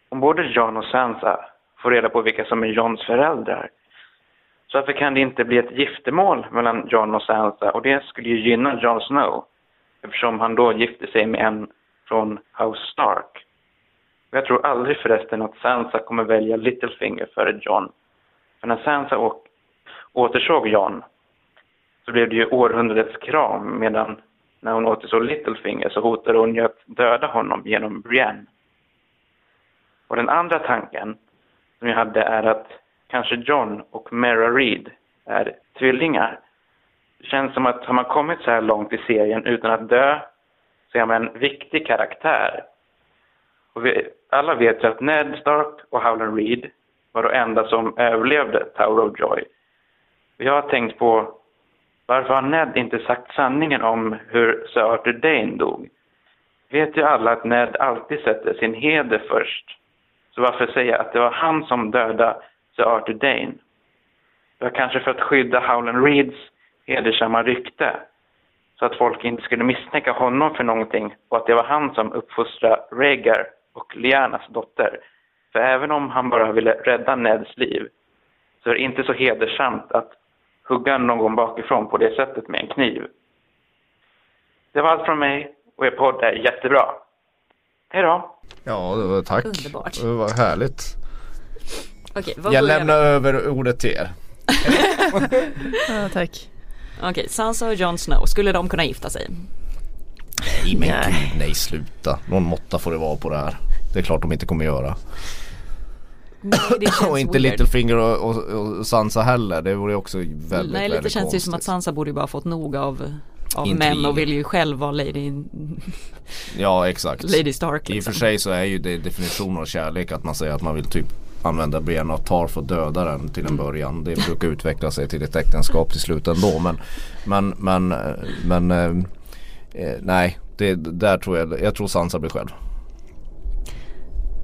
Om både Jon och Sansa får reda på vilka som är Jons föräldrar så varför kan det inte bli ett giftermål mellan Jon och Sansa? Och det skulle ju gynna Jon Snow eftersom han då gifte sig med en från House Stark. Jag tror aldrig förresten att Sansa kommer välja Littlefinger före Jon. För när Sansa å- återsåg Jon så blev det ju århundradets kram medan när hon återsåg Littlefinger så hotade hon ju att döda honom genom Brienne. Och den andra tanken som jag hade är att kanske John och Mera Reed är tvillingar. Det känns som att har man kommit så här långt i serien utan att dö så är man en viktig karaktär. Och vi, alla vet ju att Ned Stark och Howland Reed var de enda som överlevde Tower of Joy. Jag har tänkt på varför har Ned inte sagt sanningen om hur Sir Arthur Dane dog? Vet ju alla att Ned alltid sätter sin heder först. Så varför säga att det var han som dödade Sir Arthur Dane? Det var kanske för att skydda Howland Reeds hedersamma rykte. Så att folk inte skulle misstänka honom för någonting och att det var han som uppfostrade Rhaegar och Lyannas dotter. För även om han bara ville rädda Neds liv så är det inte så hedersamt att hugga någon bakifrån på det sättet med en kniv. Det var allt från mig och er podd är jättebra. Hej då! Ja, tack. Underbart. Det var härligt. Okej, vad Jag börjar lämnar över ordet till er. Ja, tack. Okej, Sansa och Jon Snow, skulle de kunna gifta sig? Nej men Nej. gud, nej sluta. Någon måtta får det vara på det här. Det är klart de inte kommer göra. Och inte weird. Littlefinger och, och, och Sansa heller. Det vore också väldigt, Nej, lite väldigt känns det ju som att. Sansa borde ju bara fått nog av, av män och vill ju själv vara Lady, Ja exakt. Lady Stark I och liksom. för sig så är ju det definitionen av kärlek att man säger att man vill typ använda Brienne och Tar för att döda den till en Mm. början. Det brukar utveckla sig till ett äktenskap till slut ändå. Men, men, men, men eh, eh, nej, det, där tror jag, jag tror Sansa blir själv.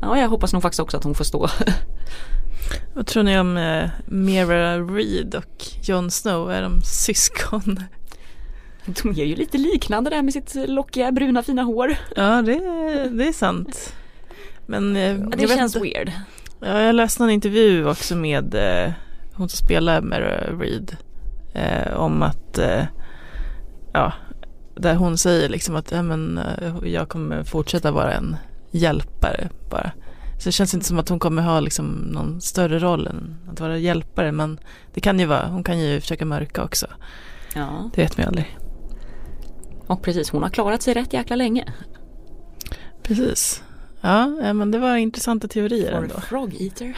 Ja, jag hoppas nog faktiskt också att hon får stå. Vad tror ni om eh, Mira Reed och Jon Snow? Är de syskon? De är ju lite liknande där med sitt lockiga bruna fina hår. Ja, det, det är sant. Men eh, Ja, det vet känns inte. weird. Ja, jag läste en intervju också med eh, hon som spelar Mera Reed eh, om att eh, ja, där hon säger liksom att ja, men, eh, jag kommer fortsätta vara en hjälpare bara. Så det känns inte som att hon kommer ha liksom någon större roll än att vara hjälpare men det kan ju vara, hon kan ju försöka mörka också. Ja, Det vet man ju aldrig. och precis hon har klarat sig rätt jäkla länge. Precis. Ja, men det var intressanta teorier For ändå. frog eater.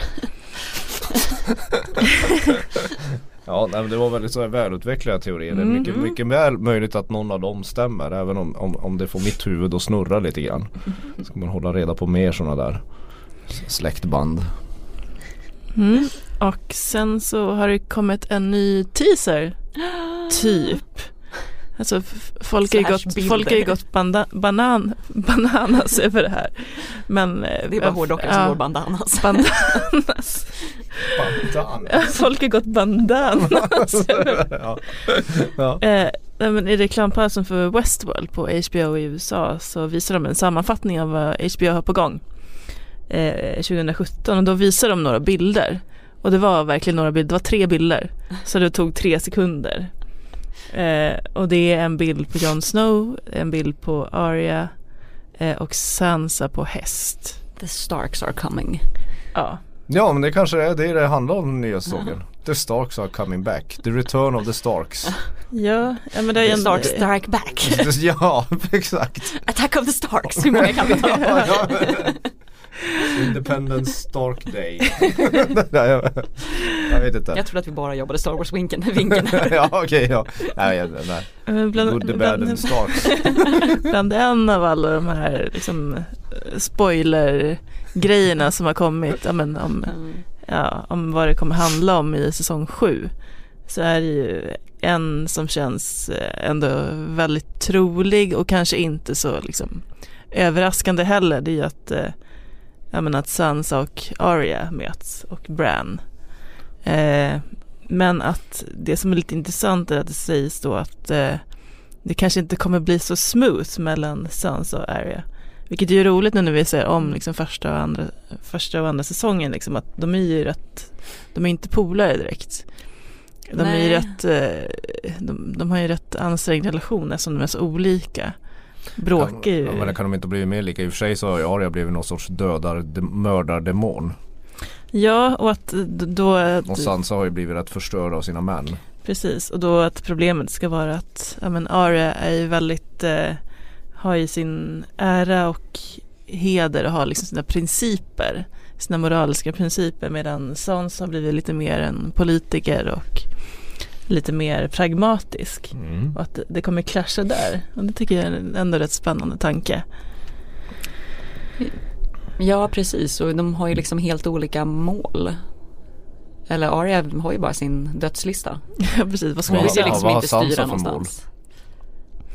Ja, nej, men det var väldigt så här välutvecklade teorier. Det är Mm. mycket, mycket väl möjligt att någon av dem stämmer. Även om, om, om det får mitt huvud att snurra lite grann. Ska man hålla reda på mer sådana där släktband. Mm. Och sen så har det kommit en ny teaser. Typ. Alltså folk har ju gått, folk har ju gått banda, banan, bananas över det här. Men eh, Det är bara hårdrockare som går bandanas. bandanas. Bandan. Ja, folk har gått bandanas. ja. ja. eh, men I reklampausen för Westworld på HBO i USA så visar de en sammanfattning av vad HBO har på gång. Eh, 2017 och då visar de några bilder. Och det var verkligen några bilder, det var tre bilder. Så det tog tre sekunder. Eh, och det är en bild på Jon Snow, en bild på Arya eh, och Sansa på häst. The Starks are coming. Ja, ja men det kanske är det det handlar om den nya säsongen. The Starks are coming back. The return of the Starks. ja, ja men det är The en, Starks strike back. ja exakt. Attack of the Starks, hur många kan vi ta? Independence Stark Day. Nej, jag, jag vet inte. Jag trodde att vi bara jobbade Star Wars-vinkeln. vinkeln. ja okej ja. Nej, jag- nej. Eh, Bland, Good, the bad and the bland, en av alla de här liksom, eh, spoiler-grejerna som har kommit ja, men, om, Mm. ja, om vad det kommer handla om i säsong sju så är det ju en som känns eh, ändå väldigt trolig och kanske inte så liksom, överraskande heller. Det är ju att, eh, ja, men att Sansa och Arya möts och Bran. Eh, men att det som är lite intressant är att det sägs då att eh, det kanske inte kommer bli så smooth mellan Sansa och Arya. Vilket är ju roligt nu när vi ser om liksom första och andra, första och andra säsongen liksom att de är ju rätt, de är inte polare direkt. De är ju Nej. rätt, eh, de, de har ju rätt ansträngd relation eftersom de är så olika. Bråkar ju. Ja, men det kan de inte bli mer lika. I och för sig så har Arya blivit någon sorts dödar, de, mördardemon. Ja och att då, Och Sansa har ju blivit rätt förstörd av sina män. Precis, och då att problemet ska vara att ja, men Arya är ju väldigt, eh, har ju sin ära och heder och har liksom sina principer, sina moraliska principer medan Sansa har blivit lite mer en politiker och lite mer pragmatisk. Mm. Och att det- kommer clasha där. Och det tycker jag är ändå rätt spännande tanke. Ja, precis. Och de har ju liksom helt olika mål. Eller Arya har ju bara sin dödslista. Ja precis, vad ska Hon Ja, liksom har inte Sansa styra någonstans.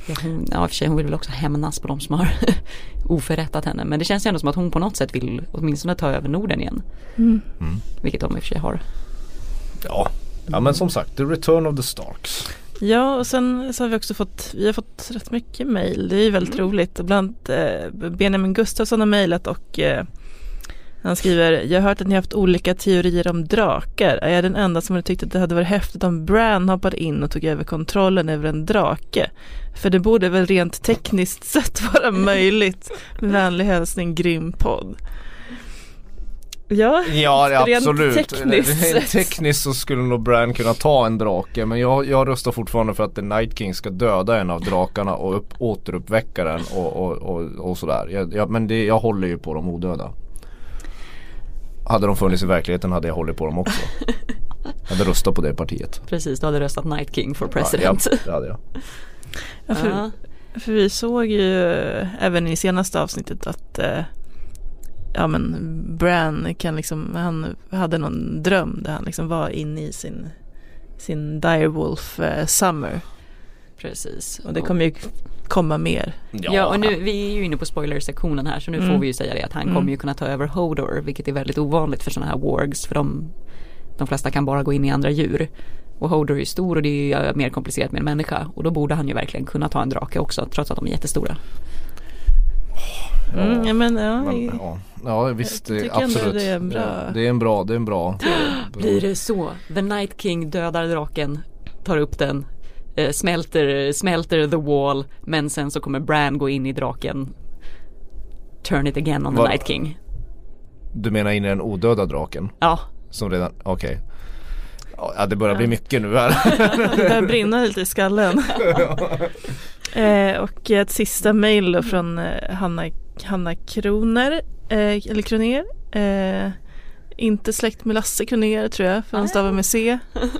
Ja, hon, ja, för sig, hon vill väl också hämnas på de som har oförrättat henne. Men det känns ju ändå som att hon på något sätt vill åtminstone ta över Norden igen. Mm. Vilket de i och för sig har. Ja. Ja men som sagt, the return of the Starks. Ja och sen så har vi också fått, vi har fått rätt mycket mail. Det är ju väldigt roligt. Och bland eh, Benjamin Gustafsson har mejlat och eh, han skriver Jag har hört att ni har haft olika teorier om drakar. Är jag den enda som hade tyckt att det hade varit häftigt om Bran hoppade in och tog över kontrollen över en drake? För det borde väl rent tekniskt sett vara möjligt. Vänlig hälsning Grym podd. Ja, Ja absolut. tekniskt Rent tekniskt så skulle nog Bran kunna ta en drake. Men jag, jag röstar fortfarande för att The Night King ska döda en av drakarna och upp, återuppväcka den och, och, och, och sådär. Jag, jag, men det, jag håller ju på de odöda. Hade de funnits i verkligheten hade jag hållit på dem också. Jag hade röstat på det partiet. Precis, du hade röstat Night King for president. Ja, det hade jag. ja för, Ja. För vi såg ju även i senaste avsnittet att eh, ja men Bran kan liksom, han hade någon dröm där han liksom var inne i sin, sin Direwolf eh, Summer. Precis. Och det kommer ju komma mer. Ja, och nu, vi är ju inne på spoilersektionen här så nu Mm. får vi ju säga det att han Mm. kommer ju kunna ta över Hodor vilket är väldigt ovanligt för sådana här wargs för de, de flesta kan bara gå in i andra djur. Och Hodor är ju stor och det är ju mer komplicerat med en människa och då borde han ju verkligen kunna ta en drake också trots att de är jättestora. Mm, ja, men, ja, Men, ja. Ja visst, det, absolut. det är en bra- Det är en bra, det är en bra. Blir det så? The Night King dödar draken, tar upp den, eh, smälter, smälter the wall men sen så kommer Bran gå in i draken Turn it again on the Night King. Du menar in i den odöda draken? Ja, Som redan, okej. Ja det börjar bli mycket nu här. Det börjar brinna lite i skallen. eh, och ett sista mejl då från eh, Hanna, Hanna Kroner, eh, eller Kroner. Eh, inte släkt med Lasse Kroner tror jag, för han stavar med C.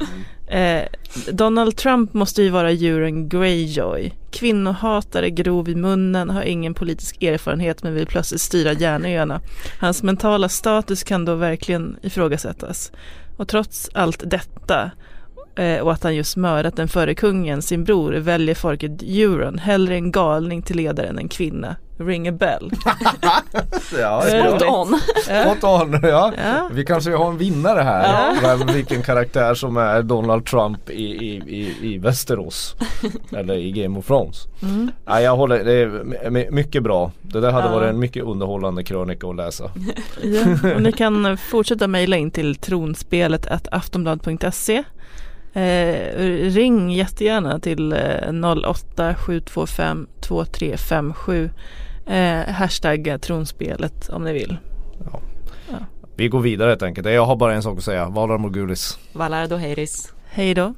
Eh, Donald Trump måste ju vara djuren Greyjoy. Kvinnohatare, grov i munnen, har ingen politisk erfarenhet men vill plötsligt styra järnöarna. Hans mentala status kan då verkligen ifrågasättas. Och trots allt detta och att han just mördat den förre kungen, sin bror, väljer folket Euron hellre en galning till ledare än en kvinna. Ring a bell. ja, spot on. Spot on, ja. Ja. Vi kanske har en vinnare här. Vem, vilken karaktär som är Donald Trump i, i, i, i Västerås. Eller i Game of Thrones. Mm. Ja, jag håller, det är my- mycket bra. Det där hade Ja. varit en mycket underhållande krönika att läsa. Ja, och ni kan fortsätta mejla in till tronspelet aftonblad.se eh, Ring jättegärna till eh, 08 725 2357 eh, Hashtagga tronspelet om ni vill. Vi går vidare helt enkelt. Jag har bara en sak att säga. Valar Morgulis. Valar Doheiris. Hej då!